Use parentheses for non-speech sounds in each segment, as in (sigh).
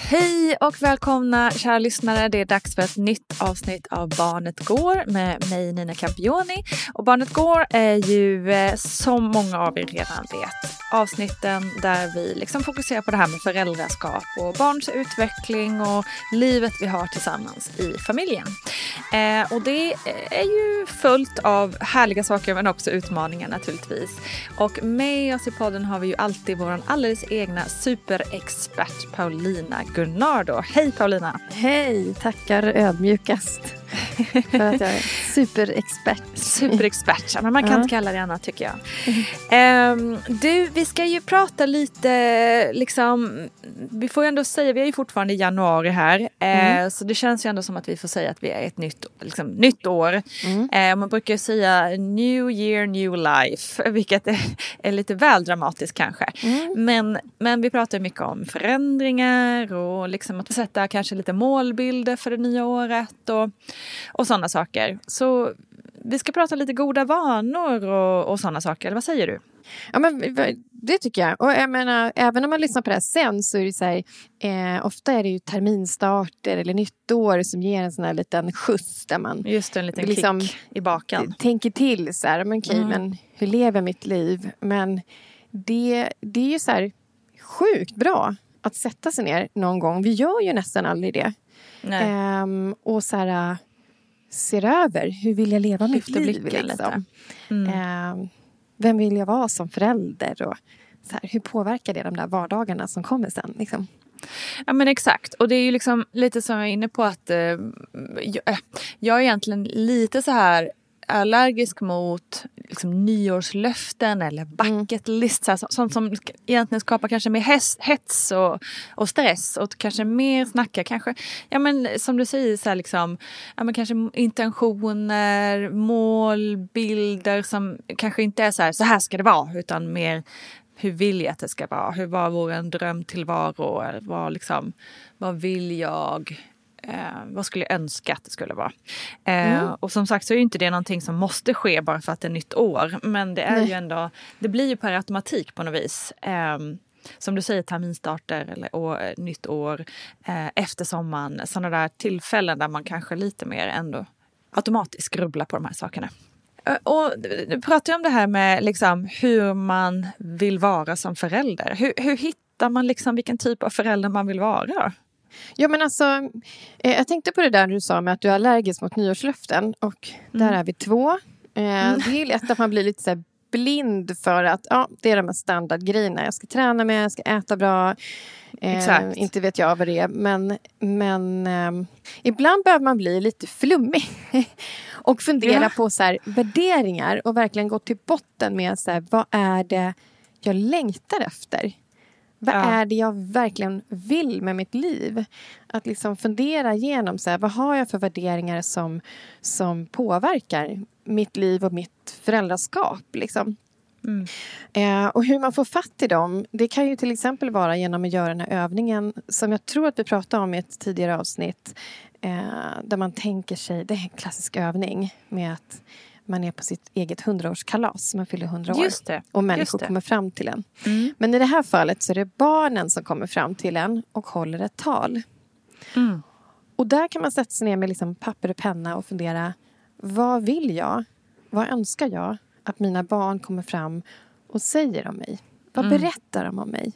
Hej och välkomna kära lyssnare. Det är dags för ett nytt avsnitt av Barnet Går med mig Nina Campioni. Och Barnet Går är ju eh, som många av er redan vet avsnitten där vi liksom fokuserar på det här med föräldraskap och barns utveckling och livet vi har tillsammans i familjen. Eh, och det är ju fullt av härliga saker men också utmaningar naturligtvis. Och med oss i podden har vi ju alltid vår alldeles egna superexpert Paulina Gunnardo. Hej Paulina! Hej, tackar ödmjukast för att jag är superexpert. Superexpert, men man kan ja. inte kalla det annat tycker jag. Um, du, vi ska ju prata lite, liksom, vi får ju ändå säga, vi är ju fortfarande i januari här, mm. uh, så det känns ju ändå som att vi får säga att vi är ett nytt, liksom, nytt år. Mm. Uh, man brukar ju säga new year, new life, (laughs) vilket är, är lite väl dramatiskt kanske. Mm. Men, men vi pratar mycket om förändringar och liksom att sätta kanske lite målbilder för det nya året och, och sådana saker. Så vi ska prata lite goda vanor och, och sådana saker, eller vad säger du? Ja, men det tycker jag. Och jag menar, även om man lyssnar på det här sen så är det så här, eh, ofta är det ju terminstarter eller nyttår som ger en sån här liten skjuts där man Just en liten liksom, kick i baken. Tänker till så här, men okej, mm. men hur lever mitt liv? Men det, det är ju så här sjukt bra att sätta sig ner någon gång. Vi gör ju nästan aldrig det. Um, och så här, ser över, hur vill jag leva mitt liv? Liksom. Mm. Um, vem vill jag vara som förälder? Och så här, hur påverkar det de där vardagarna som kommer sen? Liksom? Ja men exakt och det är ju liksom lite som jag är inne på att eh, jag, eh, jag är egentligen lite så här allergisk mot liksom, nyårslöften eller bucket list. Mm. sånt som egentligen skapar kanske mer hets och, och stress och kanske mer snacka kanske, ja men som du säger så här, liksom, ja men kanske intentioner, mål, bilder som kanske inte är så här, så här ska det vara utan mer hur vill jag att det ska vara? Hur var vår drömtillvaro? Vad, liksom, vad vill jag? Eh, vad skulle jag önska att det skulle vara? Eh, mm. Och som sagt så är inte det någonting som måste ske bara för att det är nytt år. Men det är Nej. ju ändå, det blir ju per automatik på något vis. Eh, som du säger, terminstarter eller år, nytt år, eh, efter sommaren. Sådana där tillfällen där man kanske lite mer ändå automatiskt grubblar på de här sakerna. och du pratar ju om det här med liksom hur man vill vara som förälder. Hur, hur hittar man liksom vilken typ av förälder man vill vara? Ja, men alltså, eh, jag tänkte på det där du sa med att du är allergisk mot nyårslöften. Och mm. där är vi två. Eh, mm. Det är lätt att man blir lite så blind för att ja, det är de här standardgrejerna. Jag ska träna med, jag ska äta bra. Eh, inte vet jag vad det är. Men, men eh, ibland behöver man bli lite flummig. (laughs) och fundera ja. på så här, värderingar och verkligen gå till botten med så här, vad är det jag längtar efter. Vad ja. är det jag verkligen vill med mitt liv? Att liksom fundera igenom så här, vad har jag för värderingar som, som påverkar mitt liv och mitt föräldraskap. Liksom. Mm. Eh, och hur man får fatt i dem, det kan ju till exempel vara genom att göra den här övningen som jag tror att vi pratade om i ett tidigare avsnitt. Eh, där man tänker sig, det är en klassisk övning med att man är på sitt eget hundraårskalas. Man fyller hundra år. Och människor kommer fram till en. Mm. Men i det här fallet så är det barnen som kommer fram till en och håller ett tal. Mm. Och där kan man sätta sig ner med liksom papper och penna och fundera. Vad vill jag? Vad önskar jag att mina barn kommer fram och säger om mig? Vad mm. berättar de om mig?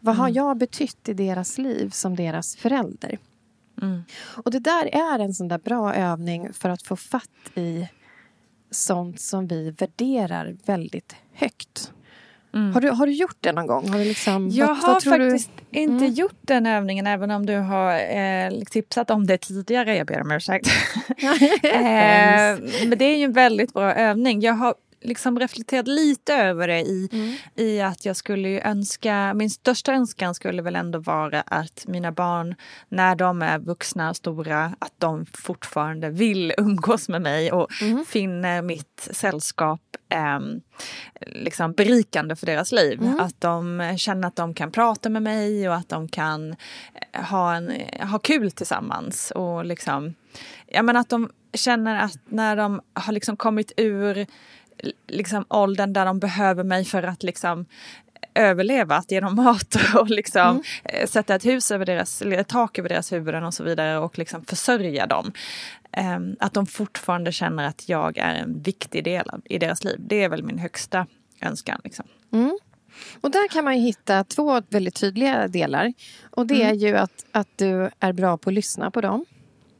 Vad har mm. jag betytt i deras liv som deras förälder? Mm. Och det där är en sån där bra övning för att få fatt i sånt som vi värderar väldigt högt. Mm. Har, du, har du gjort det någon gång? Har du liksom, jag vad, har vad faktiskt du? inte mm. gjort den övningen även om du har eh, tipsat om det tidigare. Jag ber om ursäkt. (laughs) eh, men det är ju en väldigt bra övning. Jag har liksom reflekterat lite över det i, mm. i att jag skulle önska, min största önskan skulle väl ändå vara att mina barn när de är vuxna och stora, att de fortfarande vill (laughs) umgås med mig och mm. finner mitt sällskap eh, liksom berikande för deras liv. Mm. Att de känner att de kan prata med mig och att de kan eh, ha, en, ha kul tillsammans. Och liksom, ja, men att de känner att när de har liksom kommit ur liksom åldern där de behöver mig för att liksom överleva, att ge dem (laughs) mat och liksom mm. Eh, sätta ett hus över deras, ett tak över deras huvuden och så vidare och liksom försörja dem. Um, att de fortfarande känner att jag är en viktig del i deras liv. Det är väl min högsta önskan. Liksom. Mm. Och där kan man hitta två väldigt tydliga delar. Och det mm. är ju att, att du är bra på att lyssna på dem.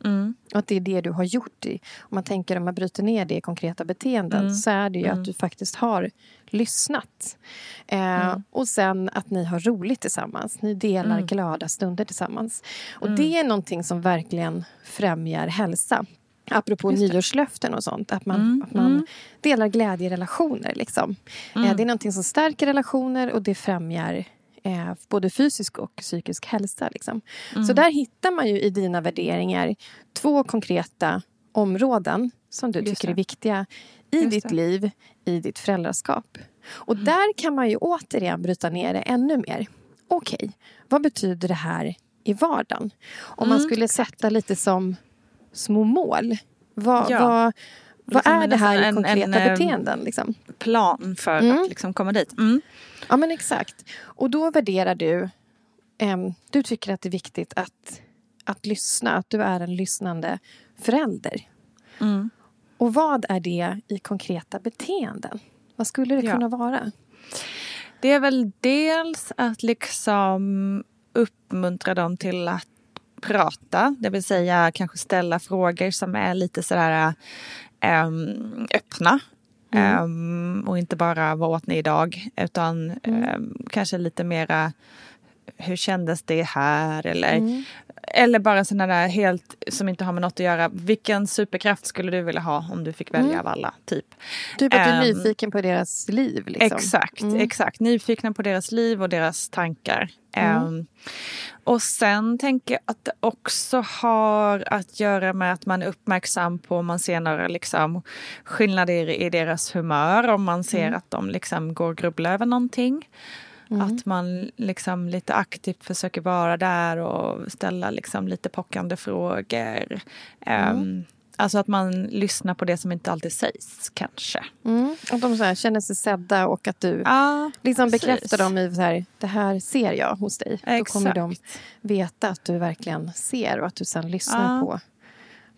Mm. Och att det är det du har gjort. I. Om man tänker om man bryter ner det i konkreta beteenden mm. så är det ju mm. att du faktiskt har lyssnat. Eh, mm. och sen att ni har roligt tillsammans. Ni delar mm. glada stunder tillsammans. Och mm. det är någonting som verkligen främjar hälsa. Apropå nyårslöften och sånt. Att man, mm, att man mm. delar glädje i relationer. Liksom. Mm. Eh, det är någonting som stärker relationer och det främjar eh, både fysisk och psykisk hälsa. Liksom. Mm. Så där hittar man ju i dina värderingar två konkreta områden som du tycker är viktiga i Just ditt det. liv, i ditt föräldraskap. Och mm. där kan man ju återigen bryta ner det ännu mer. Okej, okay, vad betyder det här i vardagen? Om mm. man skulle sätta lite som små mål. Vad, ja. vad, vad liksom är det här i konkreta en, en, beteenden? Liksom? Plan för mm. att liksom komma dit. Ja, men exakt. Och då värderar du... Um, du tycker att det är viktigt att, att lyssna, att du är en lyssnande förälder. Mm. Och vad är det i konkreta beteenden? Vad skulle det ja. kunna vara? Det är väl dels att liksom uppmuntra dem till att prata, det vill säga kanske ställa frågor som är lite sådär um, öppna. Mm. Um, och inte bara vad åt ni idag utan mm. um, kanske lite mera hur kändes det här? Eller, mm. Eller bara sådana där helt som inte har med något att göra. Vilken superkraft skulle du vilja ha om du fick välja mm. av alla? Typ. Typ att du är um, nyfiken på deras liv? Liksom. Exakt, mm. exakt. Nyfikna på deras liv och deras tankar. Um, och sen tänker jag att det också har att göra med att man är uppmärksam på om man ser några liksom, skillnader i deras humör. Om man ser mm. att de liksom går och grubblar över någonting. Mm. Att man liksom lite aktivt försöker vara där och ställa liksom lite pockande frågor. Mm. Um, alltså att man lyssnar på det som inte alltid sägs kanske. Mm. Att de så här, känner sig sedda och att du ja, liksom bekräftar dem i så här, det här ser jag hos dig. Exakt. Då kommer de veta att du verkligen ser och att du sen lyssnar ja, på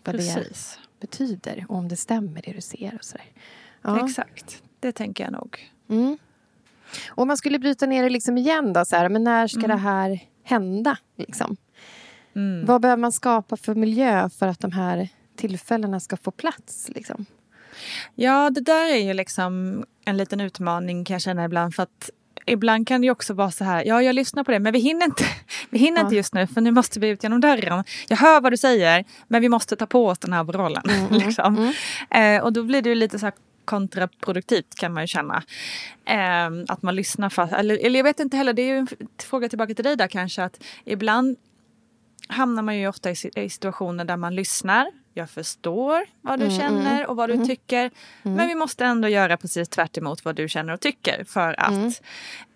vad precis. det betyder och om det stämmer det du ser. Och så ja. Exakt, det tänker jag nog. Mm. Om man skulle bryta ner det liksom igen då, så här, men när ska mm. det här hända? Liksom? Mm. Vad behöver man skapa för miljö för att de här tillfällena ska få plats? Liksom? Ja, det där är ju liksom en liten utmaning kan jag känna ibland. För att ibland kan det också vara så här, ja jag lyssnar på det men vi hinner inte, (laughs) vi hinner ja. inte just nu för nu måste vi ut genom dörren. Jag hör vad du säger men vi måste ta på oss den här rollen. (laughs) Mm, mm, liksom. mm. Eh, och då blir det lite så här kontraproduktivt kan man ju känna. Eh, att man lyssnar fast, eller, eller jag vet inte heller, det är ju en fråga tillbaka till dig där kanske att ibland hamnar man ju ofta i, i situationer där man lyssnar jag förstår vad du mm, känner mm, och vad du mm, tycker. Mm. Men vi måste ändå göra precis tvärt vad du känner och tycker. För att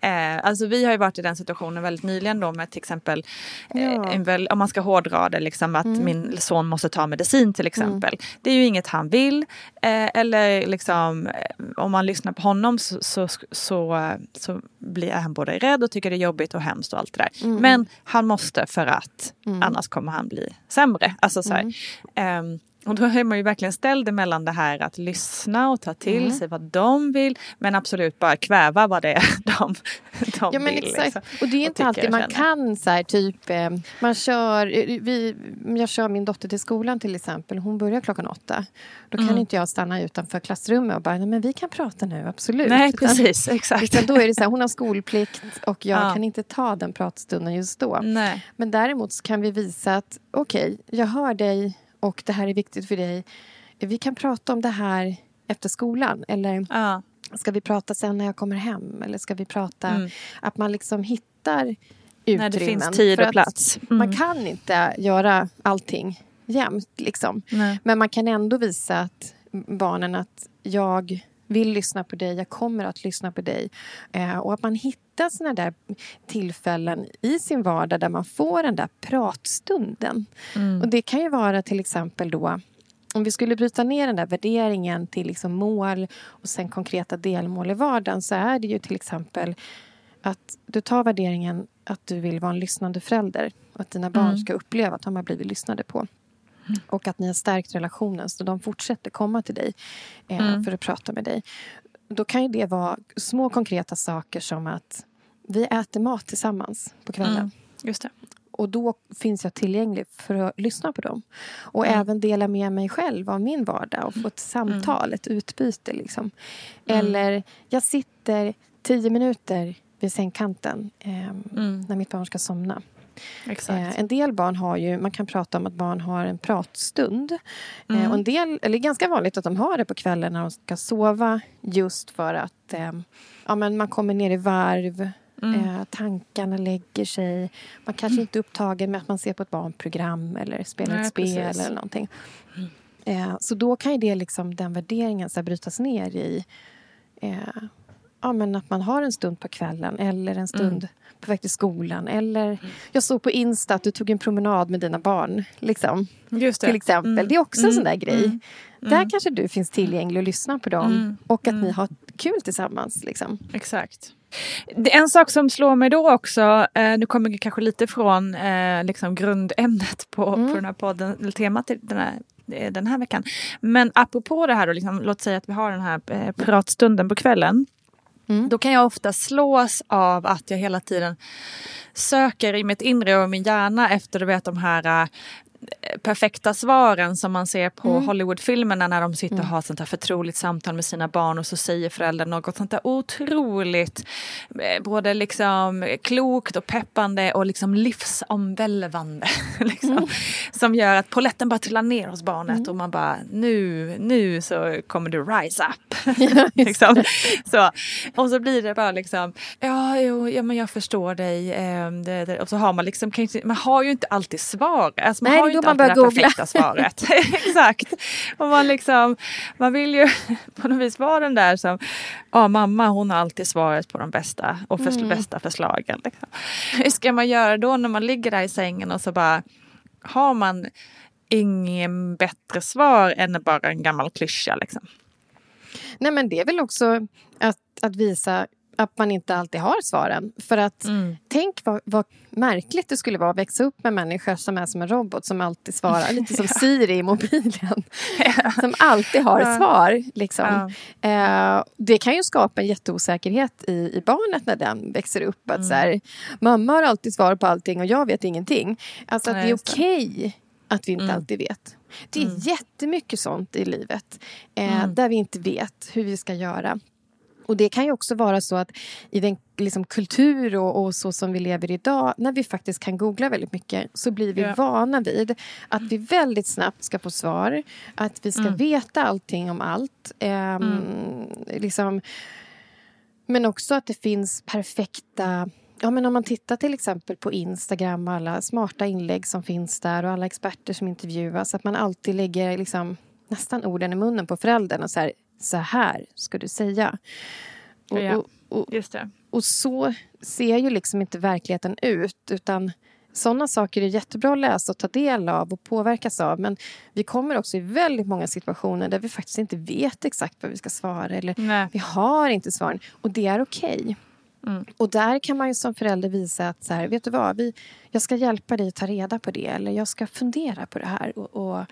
mm. eh, alltså vi har ju varit i den situationen väldigt nyligen då med till exempel eh, ja. väl, om man ska hårdra det liksom att mm. min son måste ta medicin till exempel. Det är ju inget han vill. Eh, eller liksom eh, om man lyssnar på honom så, så, så, så blir han både rädd och tycker det är jobbigt och hemskt och allt det där. Men han måste för att annars kommer han bli sämre. Alltså så här, ehm, och då är man ju verkligen ställd mellan det här att lyssna och ta till mm. sig vad de vill men absolut bara kväva vad det är (laughs) de, de ja, men vill. Exakt. Liksom, och det är inte alltid man kan så här, typ eh, man kör, eh, vi, jag kör min dotter till skolan till exempel. Hon börjar klockan åtta. Då kan mm. inte jag stanna utanför klassrummet och bara, nej men vi kan prata nu, absolut. Nej precis, (laughs) utan, exakt. Utan då är det så här, hon har skolplikt och jag ja. kan inte ta den pratstunden just då. Nej. Men däremot så kan vi visa att okej, okay, jag hör dig och det här är viktigt för dig. Vi kan prata om det här efter skolan. Eller ja. ska vi prata sen när jag kommer hem? Eller ska vi prata... Mm. Att man liksom hittar utrymmen. När det finns tid och plats. Mm. Man kan inte göra allting jämt. Liksom. Men man kan ändå visa att barnen att jag vill lyssna på dig, jag kommer att lyssna på dig. Eh, och att man hittar såna där tillfällen i sin vardag där man får den där pratstunden. Mm. Och det kan ju vara till exempel då om vi skulle bryta ner den där värderingen till liksom mål och sen konkreta delmål i vardagen så är det ju till exempel att du tar värderingen att du vill vara en lyssnande förälder och att dina barn mm. ska uppleva att de har blivit lyssnade på. Och att ni har stärkt relationen så de fortsätter komma till dig eh, mm. för att prata med dig. Då kan ju det vara små konkreta saker som att vi äter mat tillsammans på kvällen. Mm. Just det. Och då finns jag tillgänglig för att lyssna på dem. Och mm. även dela med mig själv av min vardag och få ett samtal, mm. ett utbyte. Liksom. Mm. Eller jag sitter tio minuter vid sängkanten eh, mm. när mitt barn ska somna. Eh, en del barn har ju, man kan prata om att barn har en pratstund. Eh, mm. Eh, och en del, eller ganska vanligt att de har det på kvällen när de ska sova just för att eh, ja, men man kommer ner i varv. Mm. Eh, tankarna lägger sig. Man kanske mm. inte är upptagen med att man ser på ett barnprogram eller spelar Nej, ett spel precis. eller någonting. Mm. Så då kan ju det liksom, den värderingen så här, brytas ner i ja, men att man har en stund på kvällen eller en stund mm på väg till skolan. Eller mm. jag såg på Insta att du tog en promenad med dina barn. Liksom, Just det. Till exempel. Mm. Det är också en sån där mm. grej. Mm. Där kanske du finns tillgänglig och lyssnar på dem. Mm. Och att ni har kul tillsammans. Liksom. Exakt. En sak som slår mig då också, eh, nu kommer jag kanske lite från eh, liksom grundämnet på, mm. på den här podden, eller temat den här, eh, den här veckan. Men apropå det här, då, liksom, låt säga att vi har den här pratstunden på kvällen. Mm. Då kan jag ofta slås av att jag hela tiden söker i mitt inre och min hjärna efter du vet, de här äh, perfekta svaren som man ser på mm. Hollywoodfilmerna när de sitter och mm. har sånt här förtroligt samtal med sina barn och så säger föräldern något sånt där otroligt eh, både liksom klokt och peppande och liksom livsomvälvande. (laughs) liksom, mm. Som gör att poletten bara trillar ner hos barnet mm. och man bara nu, nu så kommer du rise up. (laughs) (laughs) Liksom. så, och så blir det bara liksom ja, jo, ja men jag förstår dig. Eh, det, det. och så har man liksom, man har ju inte alltid svar. Alltså, man Nej, har då man börjar googla. perfekta svaret. (laughs) Exakt. Och man, liksom, man vill ju (laughs) på något vis vara den där som, ja mamma hon har alltid svaret på de bästa och för, mm. bästa förslagen. Liksom. (laughs) Hur ska man göra då när man ligger där i sängen och så bara har man ingen bättre svar än bara en gammal klyscha liksom? Nej men det är väl också att, att visa att man inte alltid har svaren. För att mm. tänk vad, vad, märkligt det skulle vara att växa upp med människor som är som en robot som alltid svarar. Lite som (laughs) Siri i mobilen. (laughs) som alltid har ja. svar. Liksom. Ja. Eh, det kan ju skapa en jätteosäkerhet i, i barnet när den växer upp. Att mm. så här, Mamma har alltid svar på allting och jag vet ingenting. Alltså att Nej, det är okej okay att vi inte mm. alltid vet. Det är mm. jättemycket sånt i livet eh, mm. där vi inte vet hur vi ska göra. Och det kan ju också vara så att i den liksom, kultur och, och, så som vi lever idag, när vi faktiskt kan googla väldigt mycket, så blir vi ja. vana vid att vi väldigt snabbt ska få svar. Att vi ska mm. veta allting om allt. Um, mm. liksom, men också att det finns perfekta Ja, men om man tittar till exempel på Instagram och alla smarta inlägg som finns där och alla experter som intervjuas, att man alltid lägger liksom, nästan orden i munnen på föräldern och så här, så här ska du säga. Och, ja, och, just det. och så ser ju liksom inte verkligheten ut. utan sådana saker är jättebra att läsa och ta del av och påverkas av. Men vi kommer också i väldigt många situationer där vi faktiskt inte vet exakt vad vi ska svara. Eller Nej. vi har inte svaren. Och det är okej. Okay. Mm. Och där kan man ju som förälder visa att så här, vet du vad, vi, jag ska hjälpa dig att ta reda på det. Eller jag ska fundera på det här. Och, och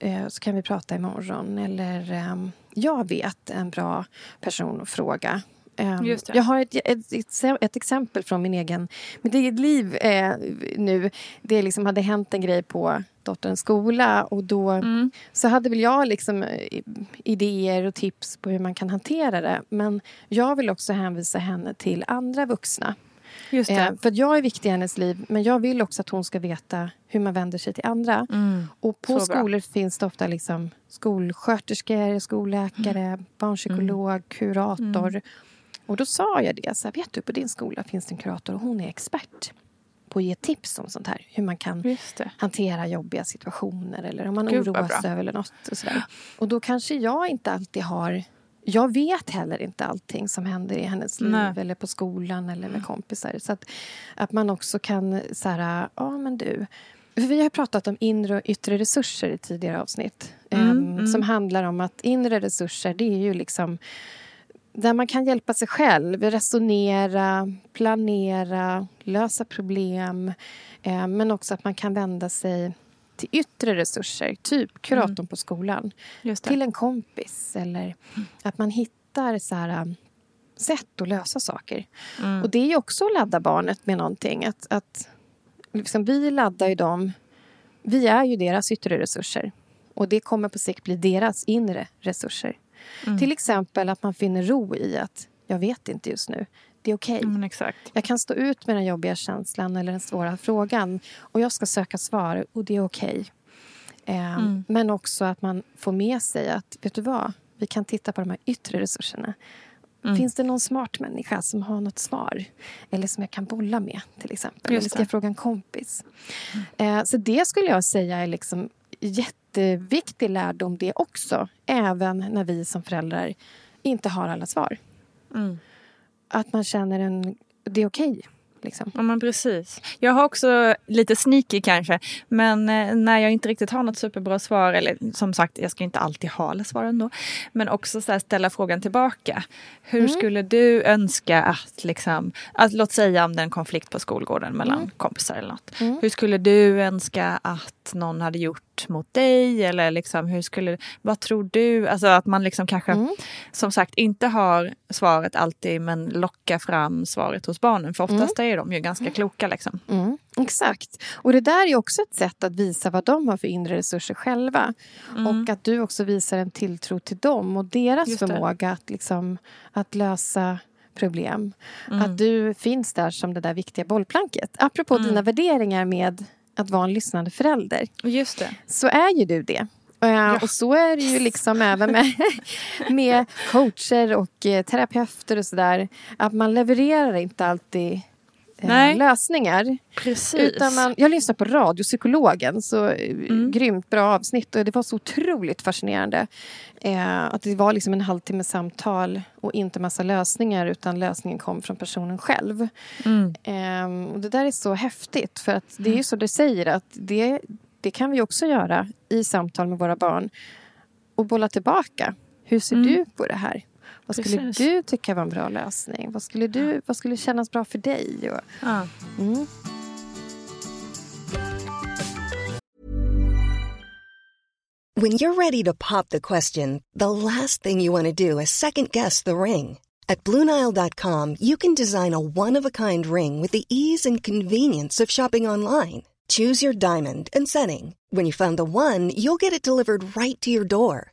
eh, så kan vi prata imorgon. Eller eh, jag vet en bra person att fråga. Um, jag har ett, ett, ett, ett, exempel från min egen, mitt eget liv eh, nu. Det liksom hade hänt en grej på dotterns skola och då mm. så hade väl jag liksom eh, idéer och tips på hur man kan hantera det. Men jag vill också hänvisa henne till andra vuxna Just eh, för jag är viktig i hennes liv, men jag vill också att hon ska veta hur man vänder sig till andra. Mm. Och på Så skolor bra. finns det ofta liksom skolsköterskor, skolläkare, mm. barnpsykolog, mm. kurator. Mm. Och då sa jag det, så här, vet du på din skola finns det en kurator och hon är expert på att ge tips om sånt här. Hur man kan hantera jobbiga situationer eller om man Gud, oroas över något. Och, sådär. och då kanske jag inte alltid har jag vet heller inte allting som händer i hennes liv Nej. eller på skolan eller med kompisar. Så att, att man också kan säga, ja men du. Vi har pratat om inre och yttre resurser i tidigare avsnitt. Mm, um, mm. Som handlar om att inre resurser, det är ju liksom där man kan hjälpa sig själv, resonera, planera, lösa problem. Eh, men också att man kan vända sig till yttre resurser, typ kuratorn mm. på skolan. Till en kompis eller att man hittar så här, um, sätt att lösa saker. Mm. Och det är också att ladda barnet med någonting. Att, att liksom, vi laddar ju dem. Vi är ju deras yttre resurser. Och det kommer på sikt bli deras inre resurser. Mm. Till exempel att man finner ro i att jag vet inte just nu. Det är okej. Okay. Mm, jag kan stå ut med den jobbiga känslan eller den svåra frågan och jag ska söka svar och det är okej. Okay. Eh, mm. Men också att man får med sig att, vet du vad? Vi kan titta på de här yttre resurserna. Mm. Finns det någon smart människa som har något svar? Eller som jag kan bolla med, till exempel. Eller ska jag fråga en kompis? Mm. Eh, så det skulle jag säga är liksom jätteviktig lärdom det också. Även när vi som föräldrar inte har alla svar. Mm att man känner en... Det är okej. Okay, liksom. Ja, men precis. Jag har också lite sneaky kanske, men eh, när jag inte riktigt har något superbra svar, eller som sagt, jag ska inte alltid ha alla svar ändå, men också så ställa frågan tillbaka. Hur mm. skulle du önska att, liksom, att, låt säga om det är en konflikt på skolgården mellan mm. kompisar eller något. Mm. Hur skulle du önska att någon hade gjort mot dig? Eller liksom, hur skulle, vad tror du? Alltså att man liksom kanske mm. som sagt inte har svaret alltid men lockar fram svaret hos barnen. För oftast mm. är de ju ganska kloka. Liksom. Mm. Exakt. Och det där är också ett sätt att visa vad de har för inre resurser själva. Mm. Och att du också visar en tilltro till dem och deras förmåga att, liksom, att lösa problem. Mm. Att du finns där som det där viktiga bollplanket. Apropå mm. dina värderingar med att vara en lyssnande förälder. Just det. Så är ju du det. Ja. Och så är det ju liksom även med, (laughs) med coacher och eh, terapeuter och sådär. Att man levererar inte alltid eh, lösningar. Precis. Utan man, jag lyssnade på Radiopsykologen, så eh, mm. grymt bra avsnitt. Och det var så otroligt fascinerande. Eh, att det var liksom en halvtimme samtal och inte massa lösningar utan lösningen kom från personen själv. Mm. Eh, och det där är så häftigt för att det är ju så det säger att det, det kan vi också göra i samtal med våra barn och bolla tillbaka. Hur ser mm. du på det här? Vad skulle Precis. du tycka var en bra lösning? Vad skulle, du, vad skulle kännas bra för dig? Och, ja. mm. When you're ready to pop the question, the last thing you want to do is second guess the ring. At BlueNile.com you can design a one-of-a-kind ring with the ease and convenience of shopping online. Choose your diamond and setting. When you find the one, you'll get it delivered right to your door.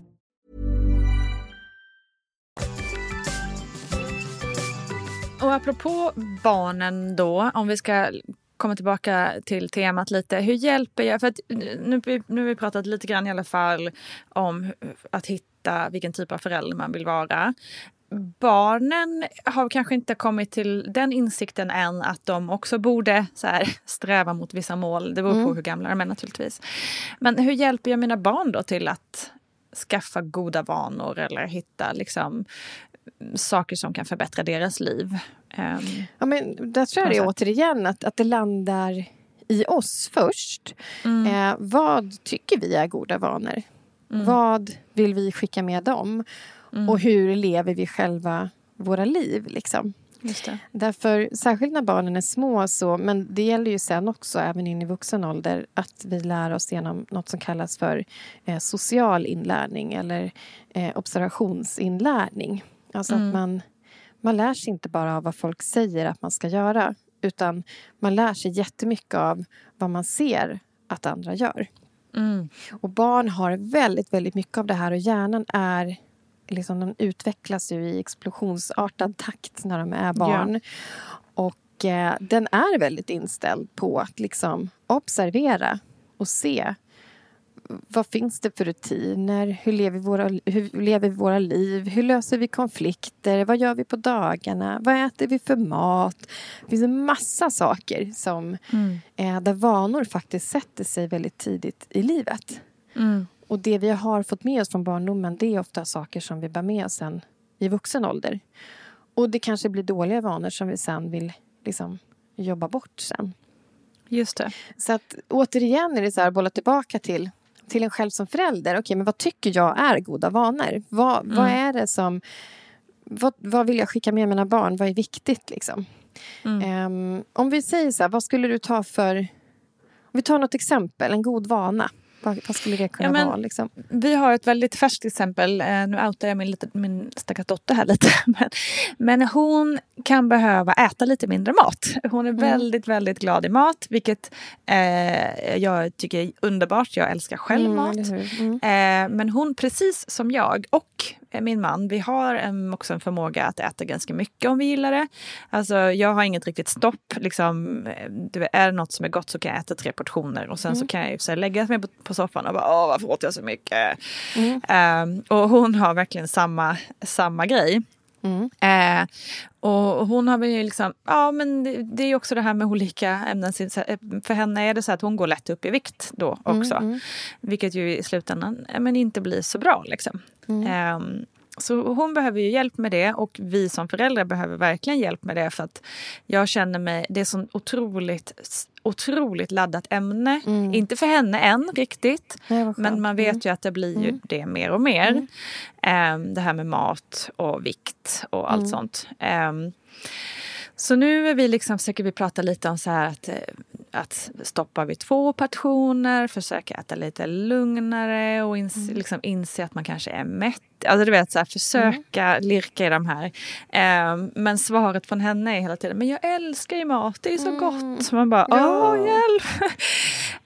Och apropå barnen då, om vi ska komma tillbaka till temat lite. Hur hjälper jag? För att nu, nu har vi pratat lite grann i alla fall om att hitta vilken typ av förälder man vill vara. Barnen har kanske inte kommit till den insikten än att de också borde så här, (laughs) sträva mot vissa mål. Det beror på mm. hur gamla de är naturligtvis. Men hur hjälper jag mina barn då till att skaffa goda vanor eller hitta liksom, saker som kan förbättra deras liv. Um, ja, men där tror jag det är återigen att, att det landar i oss först. Mm. Eh, vad tycker vi är goda vanor? Mm. Vad vill vi skicka med dem? Mm. Och hur lever vi själva våra liv? Liksom? Därför, särskilt när barnen är små, så, men det gäller ju sen också, även in i vuxen ålder att vi lär oss genom något som kallas för eh, social inlärning eller eh, observationsinlärning. Alltså mm. att man, man lär sig inte bara av vad folk säger att man ska göra utan man lär sig jättemycket av vad man ser att andra gör. Mm. Och barn har väldigt, väldigt mycket av det här och hjärnan är liksom, de utvecklas ju i explosionsartad takt när de är barn. Ja. Och eh, den är väldigt inställd på att liksom observera och se vad finns det för rutiner? Hur lever, våra, hur lever vi våra liv? Hur löser vi konflikter? Vad gör vi på dagarna? Vad äter vi för mat? Det finns en massa saker som, mm. eh, där vanor faktiskt sätter sig väldigt tidigt i livet. Mm. Och det vi har fått med oss från barndomen det är ofta saker som vi bär med oss sen i vuxen ålder. Och det kanske blir dåliga vanor som vi sen vill liksom, jobba bort sen. Just det. Så att återigen är det så här, bolla tillbaka till till en själv som förälder. Okej, okay, men vad tycker jag är goda vanor? Vad, mm. vad är det som... Vad, vad vill jag skicka med mina barn? Vad är viktigt? Liksom? Mm. Um, om vi säger så här, vad skulle du ta för... Om vi tar något exempel, en god vana. Vad, vad skulle det kunna ja, men, vara? Liksom? Vi har ett väldigt färskt exempel. Eh, nu outar jag min, min stackars dotter här lite. (laughs) Men, men, hon kan behöva äta lite mindre mat. Hon är mm. väldigt, väldigt glad i mat. Vilket eh, jag tycker är underbart. Jag älskar själv mm, mat. Mm. Eh, men hon, precis som jag och min man, vi har en, också en förmåga att äta ganska mycket om vi gillar det. Alltså jag har inget riktigt stopp. Liksom, det är det något som är gott så kan jag äta tre portioner och sen mm. så kan jag så lägga mig på, på, soffan och bara åh varför åt jag så mycket? Mm. Um, och hon har verkligen samma, samma grej. Mm. Eh, och hon har väl liksom, ja men det, det är också det här med olika ämnen. För henne är det så att hon går lätt upp i vikt då mm, också. Mm, mm. Vilket ju i slutändan men inte blir så bra liksom. Eh, så hon behöver ju hjälp med det och vi som föräldrar behöver verkligen hjälp med det för att jag känner mig, det är så otroligt, otroligt laddat ämne. Mm. Inte för henne än riktigt, men man vet mm. ju att det blir ju mm. det mer och mer. Um, det här med mat och vikt och allt mm. sånt. Um, så nu är vi liksom, försöker vi prata lite om så här att, eh, att stoppa vid två portioner, försöka äta lite lugnare och ins, mm. liksom inse att man kanske är mätt. Alltså du vet, så här, försöka mm. lirka i de här. Eh, men svaret från henne är hela tiden, men jag älskar ju mat, det är så mm. gott. Så man bara, åh hjälp!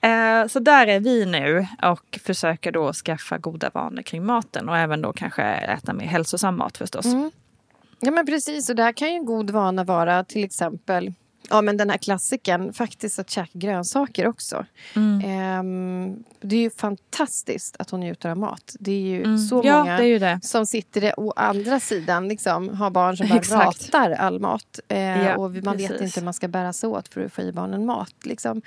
(laughs) eh, så där är vi nu och försöker då skaffa goda vanor kring maten och även då kanske äta mer hälsosam mat förstås. Mm. Ja men precis, och där kan ju en god vana vara till exempel Ja men den här klassiken, faktiskt att käka grönsaker också. Mm. Ehm, det är ju fantastiskt att hon njuter av mat. Det är ju mm. så ja, många det det. som sitter å andra sidan, liksom, har barn som bara ratar all mat. Ehm, ja, och man precis. vet inte hur man ska bära sig åt för att få i barnen mat. Liksom.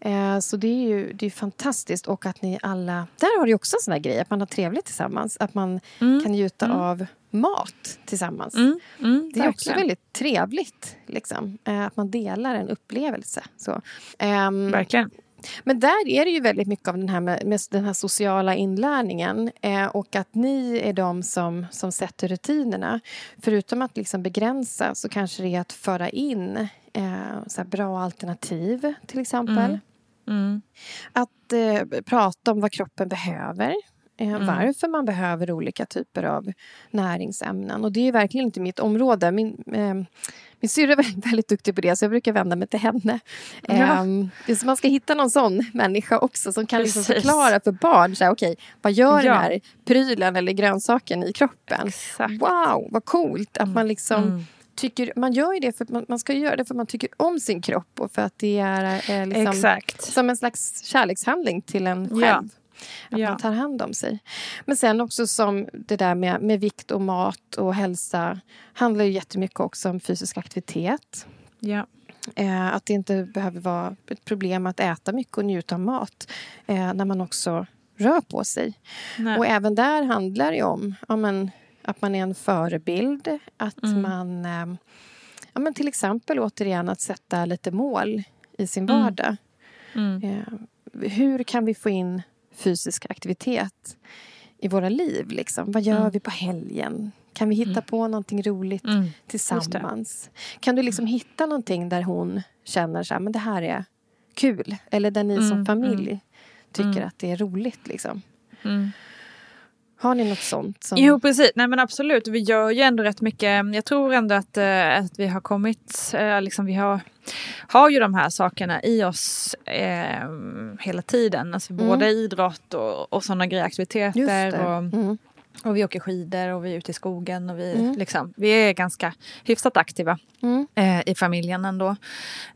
Ehm, så det är ju det är fantastiskt. Och att ni alla... Där har du också en sån här grej, att man har trevligt tillsammans. Att man mm. kan njuta mm. av mat tillsammans. Mm, mm, det är också väldigt trevligt. Liksom, eh, att man delar en upplevelse. Så. Um, verkligen. Men där är det ju väldigt mycket av den här, med, med den här sociala inlärningen eh, och att ni är de som, som sätter rutinerna. Förutom att liksom begränsa så kanske det är att föra in eh, så bra alternativ, till exempel. Mm. Mm. Att eh, prata om vad kroppen behöver. Eh, mm. Varför man behöver olika typer av näringsämnen. Och det är verkligen inte mitt område. Min, eh, min syrra är (laughs) väldigt, väldigt duktig på det så jag brukar vända mig till henne. Ja. Eh, man ska hitta någon sån människa också som kan liksom förklara för barn. Så här, okay, vad gör ja. den här prylen eller grönsaken i kroppen? Exakt. Wow, vad coolt att man liksom mm. Tycker, man gör ju det för att man, man, ska göra det för att man tycker om sin kropp och för att det är eh, liksom, som en slags kärlekshandling till en själv. Ja. Att ja. man tar hand om sig. Men sen också som det där med, med vikt och mat och hälsa handlar ju jättemycket också om fysisk aktivitet. Ja. Eh, att det inte behöver vara ett problem att äta mycket och njuta av mat eh, när man också rör på sig. Nej. Och även där handlar det om ja, men, att man är en förebild. Att mm. man eh, ja, men till exempel återigen att sätta lite mål i sin mm. vardag. Mm. Mm. hur kan vi få in fysisk aktivitet i våra liv. Liksom. Vad gör mm. vi på helgen? Kan vi hitta mm. på någonting roligt mm. tillsammans? Kan du liksom hitta någonting där hon känner så här, men det här är kul? Eller där ni som mm, familj mm. tycker mm. att det är roligt? Liksom? Har ni något sånt? Som... Jo precis, nej men absolut. Vi gör ju ändå rätt mycket. Jag tror ändå att, äh, att vi har kommit, äh, liksom vi har, har ju de här sakerna i oss äh, hela tiden. Alltså mm. både idrott och, och sådana grejer, aktiviteter. Och, mm. Och vi åker skidor och vi är ute i skogen och vi, mm. liksom, vi är ganska hyfsat aktiva mm. eh, i familjen ändå.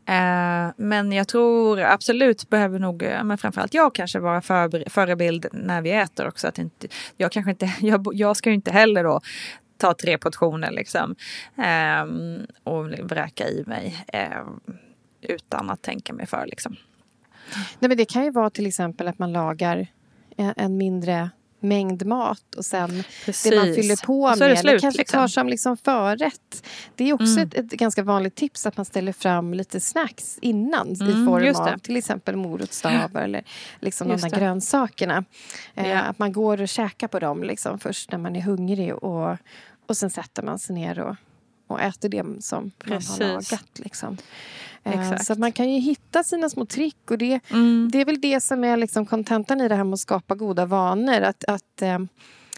Eh, men jag tror absolut behöver nog, men framförallt jag kanske vara för, förebild när vi äter också. Att inte, jag, kanske inte, (laughs) jag, jag ska ju inte heller då ta tre portioner liksom eh, och vräka i mig eh, utan att tänka mig för. Liksom. Nej, men det kan ju vara till exempel att man lagar en mindre mängd mat och sen Precis. det man fyller på med. Slut, kanske liksom. tar som liksom förrätt. Det är också mm. ett, ett, ganska vanligt tips att man ställer fram lite snacks innan mm, i form av till exempel morotsstavar eller liksom de där grönsakerna. Eh, ja. Att man går och käkar på dem liksom först när man är hungrig och, och sen sätter man sig ner och, och äter det som Precis. man har lagat. Liksom. Eh, så man kan ju hitta sina små trick och det, mm. det är väl det som är liksom kontentan i det här med att skapa goda vanor. Att, att eh,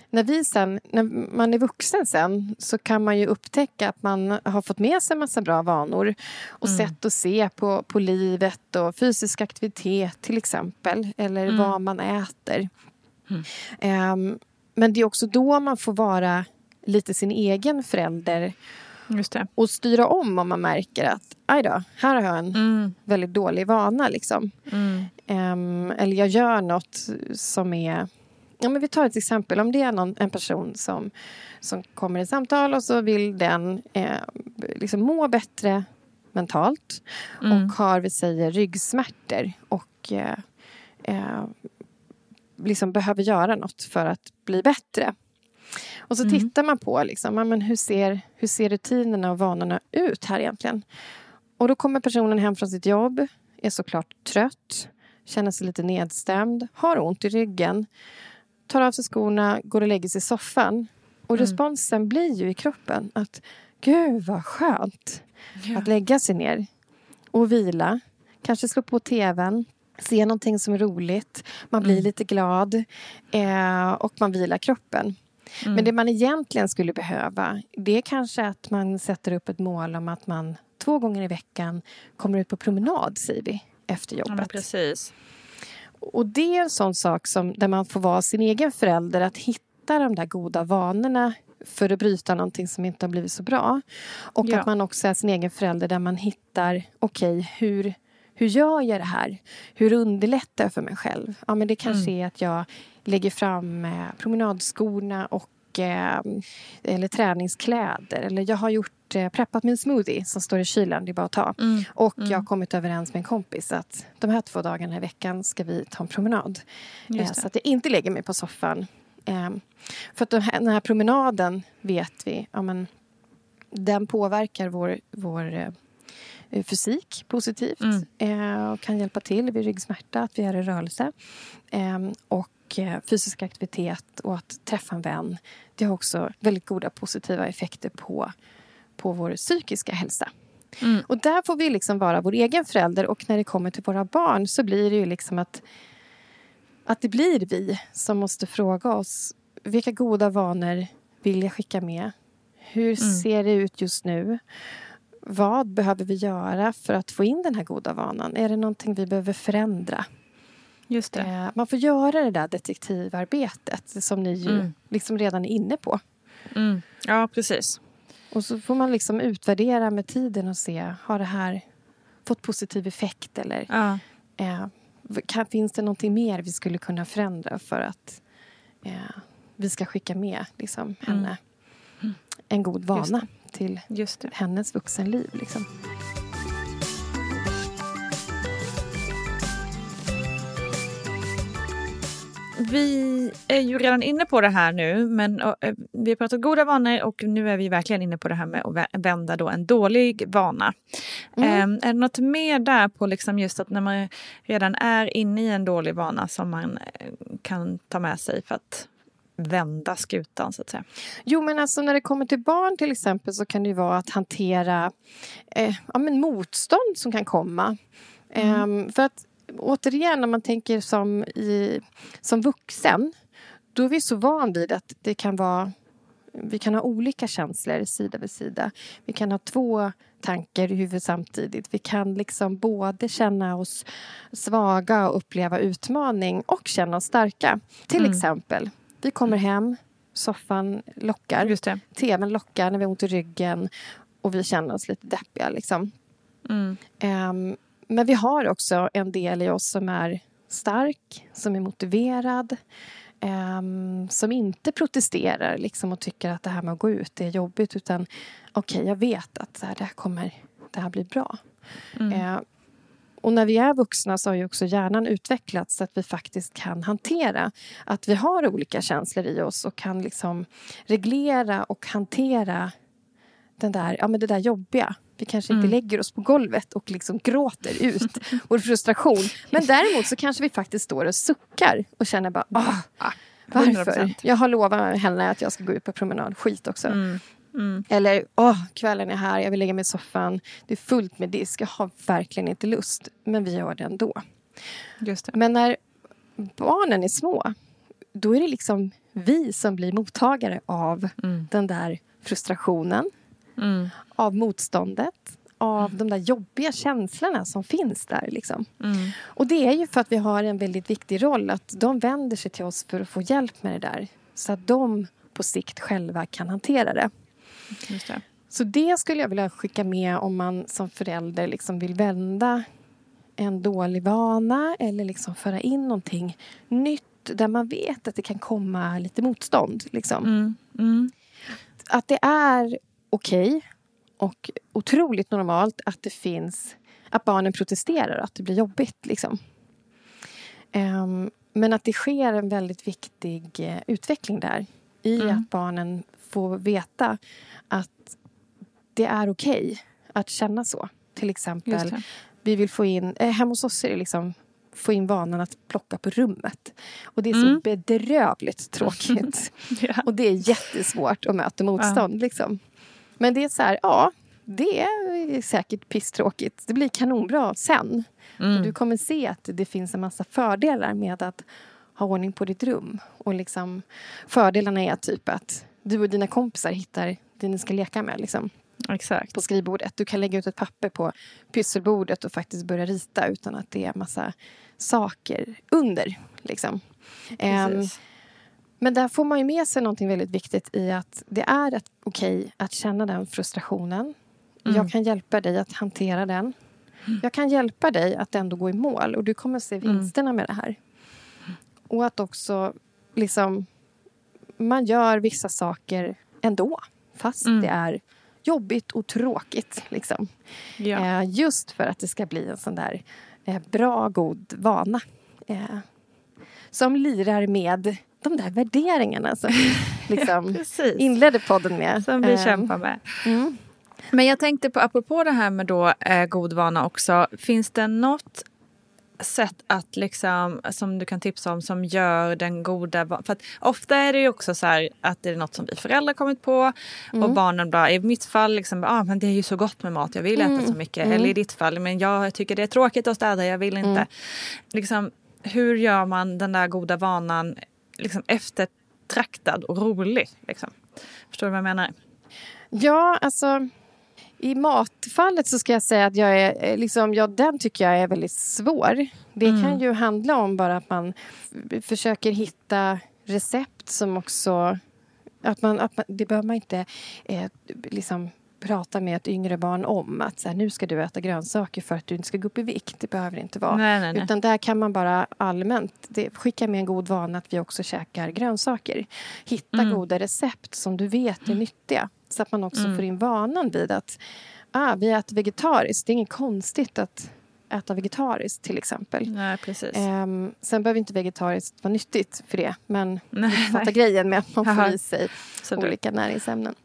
när, vi sen, när man är vuxen sen så kan man ju upptäcka att man har fått med sig en massa bra vanor och mm. sätt att se på, på livet och fysisk aktivitet till exempel eller mm. vad man äter. Um, men det är också då man får vara lite sin egen förälder. Och styra om om man märker att aj då, här har jag en Mm. väldigt dålig vana. Liksom. Mm. Ehm, eller jag gör något som är... Ja, men vi tar ett exempel. Om det är någon, en person som, som kommer i samtal och så vill den eh, liksom må bättre mentalt Mm. och har, vi säger, ryggsmärtor och eh, eh, liksom behöver göra något för att bli bättre. Och så Mm. tittar man på liksom, ja, men hur, ser, hur ser rutinerna och vanorna ut här egentligen. Och då kommer personen hem från sitt jobb, är såklart trött, känner sig lite nedstämd, har ont i ryggen, tar av sig skorna, går och lägger sig i soffan. Och responsen blir ju i kroppen att gud vad skönt att lägga sig ner och vila. Kanske slå på tvn, se någonting som är roligt. Man blir lite glad eh, och man vilar kroppen. Men det man egentligen skulle behöva det är kanske att man sätter upp ett mål om att man två gånger i veckan kommer ut på promenad, säger vi, efter Ja, jobbet. precis. Och det är en sån sak som, där man får vara sin egen förälder, att hitta de där goda vanorna för att bryta någonting som inte har blivit så bra. Och Ja. att man också är sin egen förälder där man hittar, okej, hur, hur gör jag det här? Hur underlättar jag för mig själv? Ja, men det kanske är att jag lägger fram eh, promenadskorna och eh, eller träningskläder. Eller jag har gjort, eh, preppat min smoothie som står i kylen, det är bara att ta. Mm. Och jag har kommit överens med en kompis att de här två dagarna i veckan ska vi ta en promenad. Så att jag inte lägger mig på soffan. För att den här, den här promenaden vet vi, ja, men, den påverkar vår, vår fysik positivt. Mm. Eh, och kan hjälpa till vid ryggsmärta, att vi är i rörelse. Eh, och eh, fysisk aktivitet och att träffa en vän. Det har också väldigt goda positiva effekter på, på vår psykiska hälsa. Mm. Och där får vi liksom vara vår egen förälder och när det kommer till våra barn så blir det ju liksom att att det blir vi som måste fråga oss vilka goda vanor vill jag skicka med? Hur ser det ut just nu? Vad behöver vi göra för att få in den här goda vanan? Är det någonting vi behöver förändra? Just det. Eh, man får göra det där detektivarbetet som ni ju Mm. liksom redan är inne på. Mm. Ja, precis. Och så får man liksom utvärdera med tiden och se, har det här fått positiv effekt eller Ja. eh, kan, finns det någonting mer vi skulle kunna förändra för att eh, vi ska skicka med liksom, henne en god Mm. Vana till hennes vuxenliv. Liksom. Vi är ju redan inne på det här nu, men eh, vi har pratat goda vanor och nu är vi verkligen inne på det här med att vä- vända då en dålig vana. Eh, är det något mer där på liksom just att när man redan är inne i en dålig vana som man eh, kan ta med sig för att vända skutan så att säga? Jo, men alltså när det kommer till barn till exempel så kan det ju vara att hantera eh, ja, men motstånd som kan komma. Ehm, för att återigen, när man tänker som, i, som vuxen då är vi så van vid att det kan vara vi kan ha olika känslor sida vid sida. Vi kan ha två tankar i huvudet samtidigt. Vi kan liksom både känna oss svaga och uppleva utmaning och känna oss starka. Till exempel, vi kommer hem, soffan lockar, Just det. tvn lockar när vi har ont i ryggen och vi känner oss lite deppiga. Liksom. Mm. Ehm, men vi har också en del i oss som är stark, som är motiverad ehm, som inte protesterar liksom, och tycker att det här med att gå ut är jobbigt utan okej, jag vet att så här, det, här kommer, det här blir bra. Ehm, och när vi är vuxna så har ju också hjärnan utvecklats så att vi faktiskt kan hantera att vi har olika känslor i oss och kan liksom reglera och hantera den där, ja, men det där jobbiga. Vi kanske inte lägger oss på golvet och liksom gråter ut (laughs) vår frustration. Men däremot så kanske vi faktiskt står och suckar och känner bara ah, varför? 100%. Jag har lovat henne att jag ska gå ut på promenad. Skit också. Mm. Mm. Eller åh, kvällen är här, jag vill lägga mig i soffan. Det är fullt med disk, jag har verkligen inte lust. Men vi gör det ändå. Just det. Men när barnen är små, då är det liksom vi som blir mottagare av Mm. den där frustrationen, Mm. av motståndet, av de där jobbiga känslorna som finns där. Liksom. Mm. Och det är ju för att vi har en väldigt viktig roll, att de vänder sig till oss för att få hjälp med det där. Så att de på sikt själva kan hantera det. Det. Så det skulle jag vilja skicka med om man som förälder liksom vill vända en dålig vana eller liksom föra in någonting nytt där man vet att det kan komma lite motstånd. Liksom. Mm. Mm. Att det är okej okay och otroligt normalt att det finns att barnen protesterar och att det blir jobbigt. Liksom. Um, men att det sker en väldigt viktig uh, utveckling där i mm. att barnen får veta att det är okej okay att känna så. Till exempel, vi vill få in... Eh, hemma hos oss är det liksom få in vanan att plocka på rummet. Och det är så mm. bedrövligt tråkigt. (laughs) ja. Och det är jättesvårt att möta motstånd. Ja. Liksom. Men det är så här, ja, det är säkert pisstråkigt. Det blir kanonbra sen. Mm. Och du kommer se att det finns en massa fördelar med att ha ordning på ditt rum. Och liksom, fördelarna är typ att du och dina kompisar hittar det ni ska leka med. Liksom. Exakt. på skrivbordet. Du kan lägga ut ett papper på pysselbordet och faktiskt börja rita utan att det är massa saker under. Liksom. Um, men där får man ju med sig något väldigt viktigt i att det är okej okay att känna den frustrationen. Mm. Jag kan hjälpa dig att hantera den. Jag kan hjälpa dig att ändå gå i mål och du kommer se mm. vinsterna mm. med det här. Och att också liksom man gör vissa saker ändå fast mm. det är jobbigt och tråkigt. Liksom. Ja. Eh, just för att det ska bli en sån där eh, bra, god vana. Eh, som lirar med de där värderingarna som vi (laughs) liksom inledde podden med. Som vi kämpar med. Mm. Men jag tänkte på, apropå det här med då, eh, god vana också. Finns det något sätt att liksom, som du kan tipsa om som gör den goda... För ofta är det ju också så här att det är något som vi föräldrar kommit på mm. och barnen bara, i mitt fall, liksom, ah, men det är ju så gott med mat, jag vill mm. äta så mycket. Mm. Eller i ditt fall, men jag tycker det är tråkigt att städa, jag vill inte. Mm. Liksom, hur gör man den där goda vanan liksom, eftertraktad och rolig? Liksom? Förstår du vad jag menar? Ja, alltså i matfallet så ska jag säga att jag är, eh, liksom, ja, den tycker jag är väldigt svår. Det mm. kan ju handla om bara att man försöker hitta recept som också... Att man, att man, det behöver man inte eh, liksom prata med ett yngre barn om att så här, nu ska du äta grönsaker för att du inte ska gå upp i vikt. Det behöver det inte vara. Nej, nej, nej. Utan där kan man bara allmänt det, skicka med en god vana att vi också käkar grönsaker. Hitta mm. goda recept som du vet är mm. nyttiga. Så att man också mm. får in vanan vid att ah, vi äter vegetariskt. Det är inget konstigt att äta vegetariskt till exempel. Nej, precis. Um, sen behöver inte vegetariskt vara nyttigt för det. Men (laughs) nej, fatta grejen med att man får i sig så olika du. näringsämnen.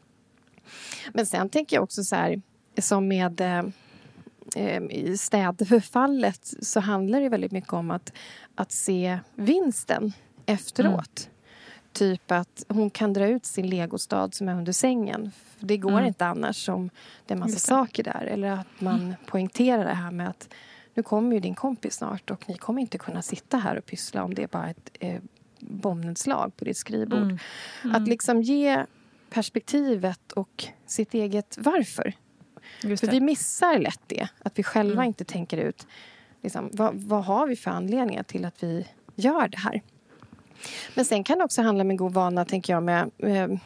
Men sen tänker jag också så här, som med eh, i städfallet så handlar det väldigt mycket om att, att se vinsten efteråt. Mm. Typ att hon kan dra ut sin legostad som är under sängen. För det går mm. inte annars om det är en massa saker där. Eller att man mm. poängterar det här med att nu kommer ju din kompis snart och ni kommer inte kunna sitta här och pyssla om det är bara ett eh, bombnedslag på ditt skrivbord. Mm. Att mm. liksom ge perspektivet och sitt eget varför. För vi missar lätt det. Att vi själva mm. inte tänker ut liksom, vad, vad har vi för anledningar till att vi gör det här. Men sen kan det också handla om en god vana, tänker jag. Med, med,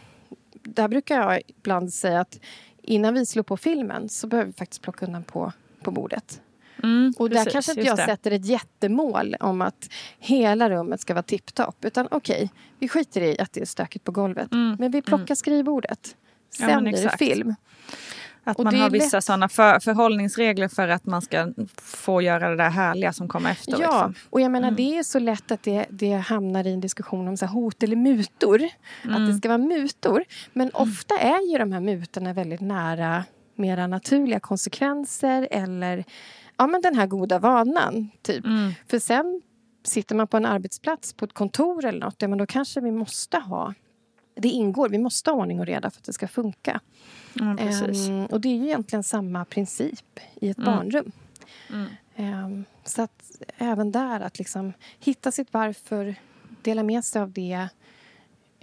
där brukar jag ibland säga att innan vi slår på filmen så behöver vi faktiskt plocka undan på, på bordet. Mm, och precis, där kanske inte jag det. sätter ett jättemål om att hela rummet ska vara tipptopp. Utan okej, okay, vi skiter i att det är stökigt på golvet. Mm, men vi plockar mm. skrivbordet. Sen ja, blir det film. Att och man har vissa lätt... sådana för, förhållningsregler för att man ska få göra det där härliga som kommer efter. Ja, liksom. och jag menar mm. det är så lätt att det, det hamnar i en diskussion om så hot eller mutor. Mm. Att det mm. ska vara mutor. Men mm. ofta är ju de här mutorna väldigt nära mera naturliga konsekvenser eller ja, men den här goda vanan. Typ. Mm. För sen sitter man på en arbetsplats, på ett kontor eller något, ja, men då kanske vi måste ha det ingår, vi måste ha ordning och reda för att det ska funka. Mm, um, och det är ju egentligen samma princip i ett mm. barnrum. Mm. Um, så att även där att liksom hitta sitt varför, dela med sig av det,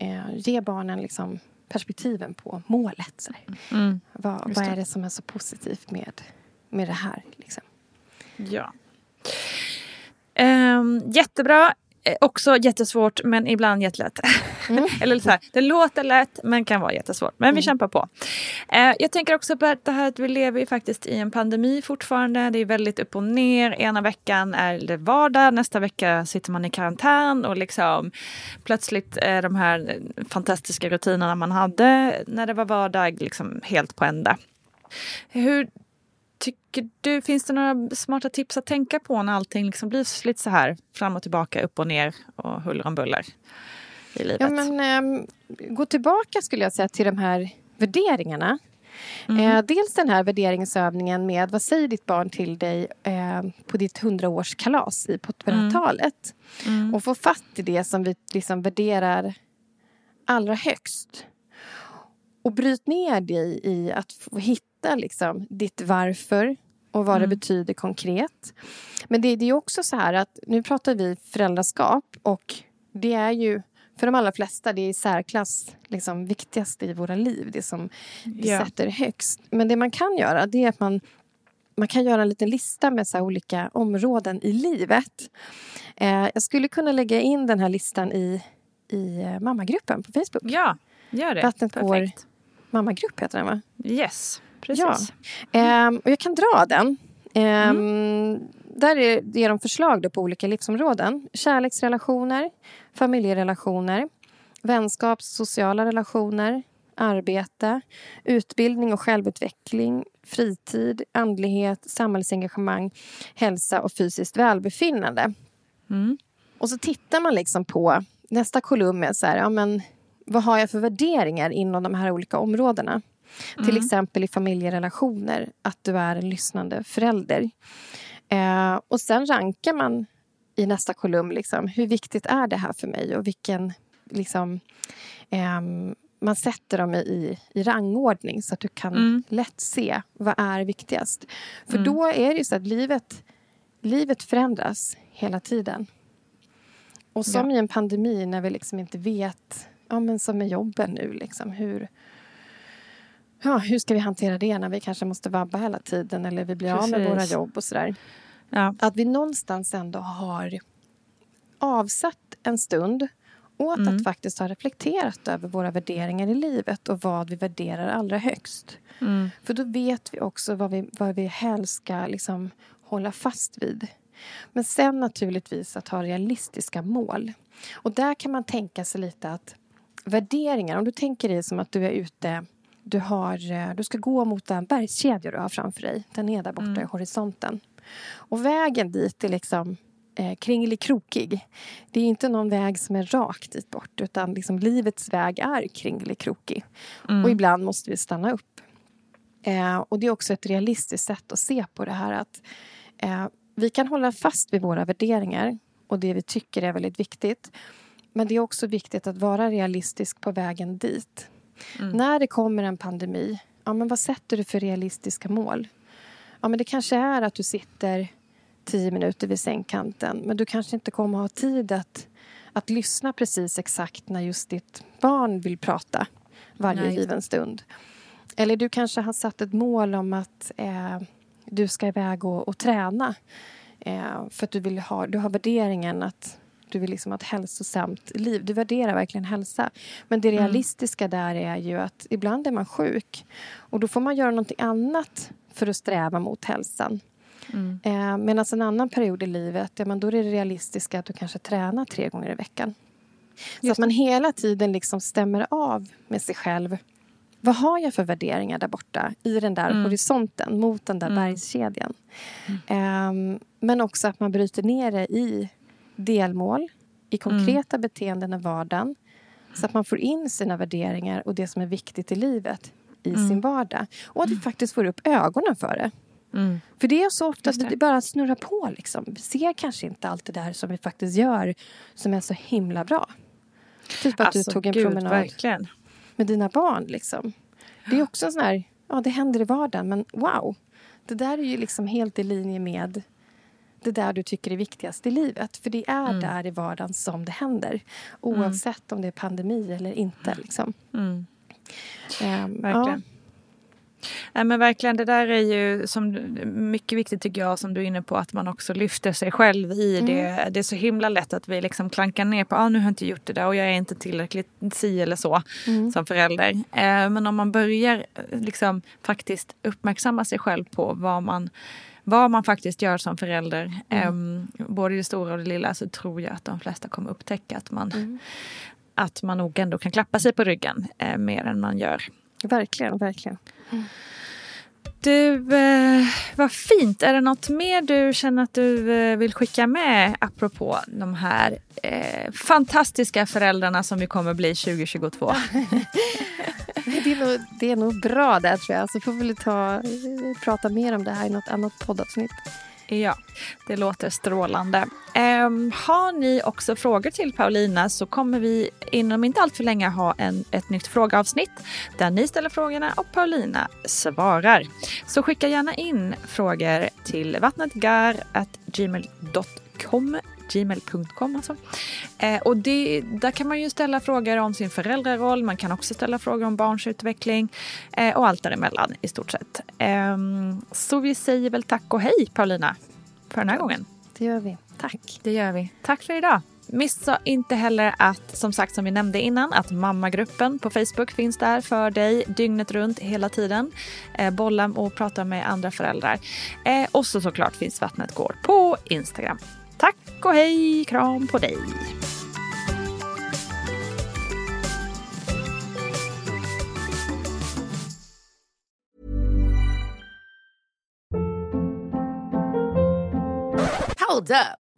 uh, ge barnen liksom perspektiven på målet. Mm. Vad, vad är det som är så positivt med, med det här? Liksom? Ja. Um, jättebra. Eh, också jättesvårt men ibland jättelätt. (laughs) Mm. Eller så här, det låter lätt men kan vara jättesvårt. Men mm. vi kämpar på. Eh, jag tänker också på det här att vi lever ju faktiskt i en pandemi fortfarande. Det är väldigt upp och ner. Ena veckan är det vardag, nästa vecka sitter man i karantän och liksom plötsligt är de här fantastiska rutinerna man hade när det var vardag liksom helt på ända. Hur tycker du, finns det några smarta tips att tänka på när allting liksom blir lite så här fram och tillbaka, upp och ner och huller om buller i livet? Ja, men, eh, gå tillbaka skulle jag säga till de här värderingarna. Mm. Eh, dels den här värderingsövningen med vad säger ditt barn till dig eh, på ditt hundraårskalas i på 1200-talet. Mm. Mm. Och få fatt i det som vi liksom värderar allra högst. Och bryt ner dig i att hitta liksom, ditt varför och vad mm. det betyder konkret. Men det, det är också så här att nu pratar vi föräldraskap och det är ju för de allra flesta det är i särklass liksom, viktigaste i våra liv. Det som vi ja. sätter högst. Men det man kan göra det är att man, man kan göra en liten lista med så olika områden i livet. Eh, jag skulle kunna lägga in den här listan i, i eh, mammagruppen på Facebook. Ja, gör det. Vattnet går mammagrupp heter den va? Yes precis. Ja. Ehm, och jag kan dra den. Ehm, mm. Där är, ger de förslag på olika livsområden. Kärleksrelationer, familjerelationer, vänskaps sociala relationer, arbete, utbildning och självutveckling, fritid, andlighet, samhällsengagemang, hälsa och fysiskt välbefinnande. Mm. Och så tittar man liksom på nästa kolumn är så här, ja, men, vad har jag för värderingar inom de här olika områdena? Mm. Till exempel i familjerelationer, att du är en lyssnande förälder. Eh, och sen rankar man i nästa kolumn, liksom, hur viktigt är det här för mig? Och vilken, liksom, eh, man sätter dem i, i rangordning så att du kan mm. lätt se vad är viktigast. För mm. då är det ju så att livet, livet förändras hela tiden. Och som ja. i en pandemi när vi liksom inte vet, ja men som med jobben nu, liksom, hur, ja, hur ska vi hantera det när vi kanske måste vabba hela tiden eller vi blir Precis. av med våra jobb och sådär. Ja. Att vi någonstans ändå har avsatt en stund åt mm. att faktiskt ha reflekterat över våra värderingar i livet och vad vi värderar allra högst. Mm. För då vet vi också vad vi, vad vi helst ska liksom hålla fast vid. Men sen naturligtvis att ha realistiska mål. Och där kan man tänka sig lite att värderingar, om du tänker dig som att du är ute du, har, eh, du ska gå mot den bergskedja du har framför dig. Den är där borta mm. i horisonten. Och vägen dit är liksom eh, kringelikrokig. Det är inte någon väg som är rak dit bort utan liksom livets väg är kringelikrokig. Mm. Och ibland måste vi stanna upp. Eh, och det är också ett realistiskt sätt att se på det här att eh, vi kan hålla fast vid våra värderingar och det vi tycker är väldigt viktigt. Men det är också viktigt att vara realistisk på vägen dit. Mm. När det kommer en pandemi, ja, men vad sätter du för realistiska mål? Ja, men det kanske är att du sitter tio minuter vid sängkanten men du kanske inte kommer att ha tid att, att lyssna precis exakt när just ditt barn vill prata varje Nej. given stund. Eller du kanske har satt ett mål om att eh, du ska iväg och, och träna eh, för att du, vill ha, du har värderingen att du vill liksom ha ett hälsosamt liv. Du värderar verkligen hälsa. Men det mm. realistiska mm. där är ju att ibland är man sjuk. Och då får man göra någonting annat för att sträva mot hälsan. Mm. Eh, Medan en annan period i livet, ja, men då är det realistiska att du kanske tränar tre gånger i veckan. Just så att man hela tiden liksom stämmer av med sig själv. Vad har jag för värderingar där borta i den där mm. horisonten mot den där mm. bergskedjan? Eh, men också att man bryter ner det i delmål i konkreta mm. beteenden i vardagen så att man får in sina värderingar och det som är viktigt i livet i mm. sin vardag. Och att vi faktiskt får upp ögonen för det. Mm. För det är så ofta att det bara snurrar på. Liksom. Vi ser kanske inte allt det där som vi faktiskt gör som är så himla bra. Typ att alltså, du tog en Gud, promenad verkligen. med dina barn. Liksom. Det är också en sån här, ja det händer i vardagen men wow. Det där är ju liksom helt i linje med det där du tycker är viktigast i livet. För det är mm. där i vardagen som det händer. Oavsett mm. om det är pandemi eller inte. Liksom. Mm. Um, Verkligen. Ja. Nej, men verkligen, det där är ju som, mycket viktigt tycker jag som du är inne på att man också lyfter sig själv i mm. det. Det är så himla lätt att vi liksom klankar ner på ah, nu har jag inte gjort det där och jag är inte tillräckligt si eller så mm. som förälder. Eh, men om man börjar liksom faktiskt uppmärksamma sig själv på vad man vad man faktiskt gör som förälder, mm. eh, både det stora och det lilla, så tror jag att de flesta kommer upptäcka att man, mm. att man nog ändå kan klappa sig på ryggen eh, mer än man gör. Verkligen, verkligen. Mm. Du, eh, vad fint. Är det något mer du känner att du eh, vill skicka med apropå de här eh, fantastiska föräldrarna som vi kommer bli 2022? (laughs) det, är nog, det är nog bra där tror jag. Så får vi ta, prata mer om det här i något annat poddavsnitt. Ja, det låter strålande. Um, har ni också frågor till Paulina så kommer vi inom inte allt för länge ha en, ett nytt frågeavsnitt där ni ställer frågorna och Paulina svarar. Så skicka gärna in frågor till vattnetgar.gmail.com gmail.com alltså. Eh, och det, där kan man ju ställa frågor om sin föräldraroll, man kan också ställa frågor om barns utveckling eh, och allt däremellan i stort sett. Eh, så vi säger väl tack och hej Paulina för den här gången. Det gör vi. Tack. Det gör vi. Tack för idag. Missa inte heller att, som sagt som vi nämnde innan, att mammagruppen på Facebook finns där för dig dygnet runt hela tiden. Eh, bolla och prata med andra föräldrar. Eh, och så såklart finns Vattnet går på Instagram. Tack och hej, kram på dig. Hold up.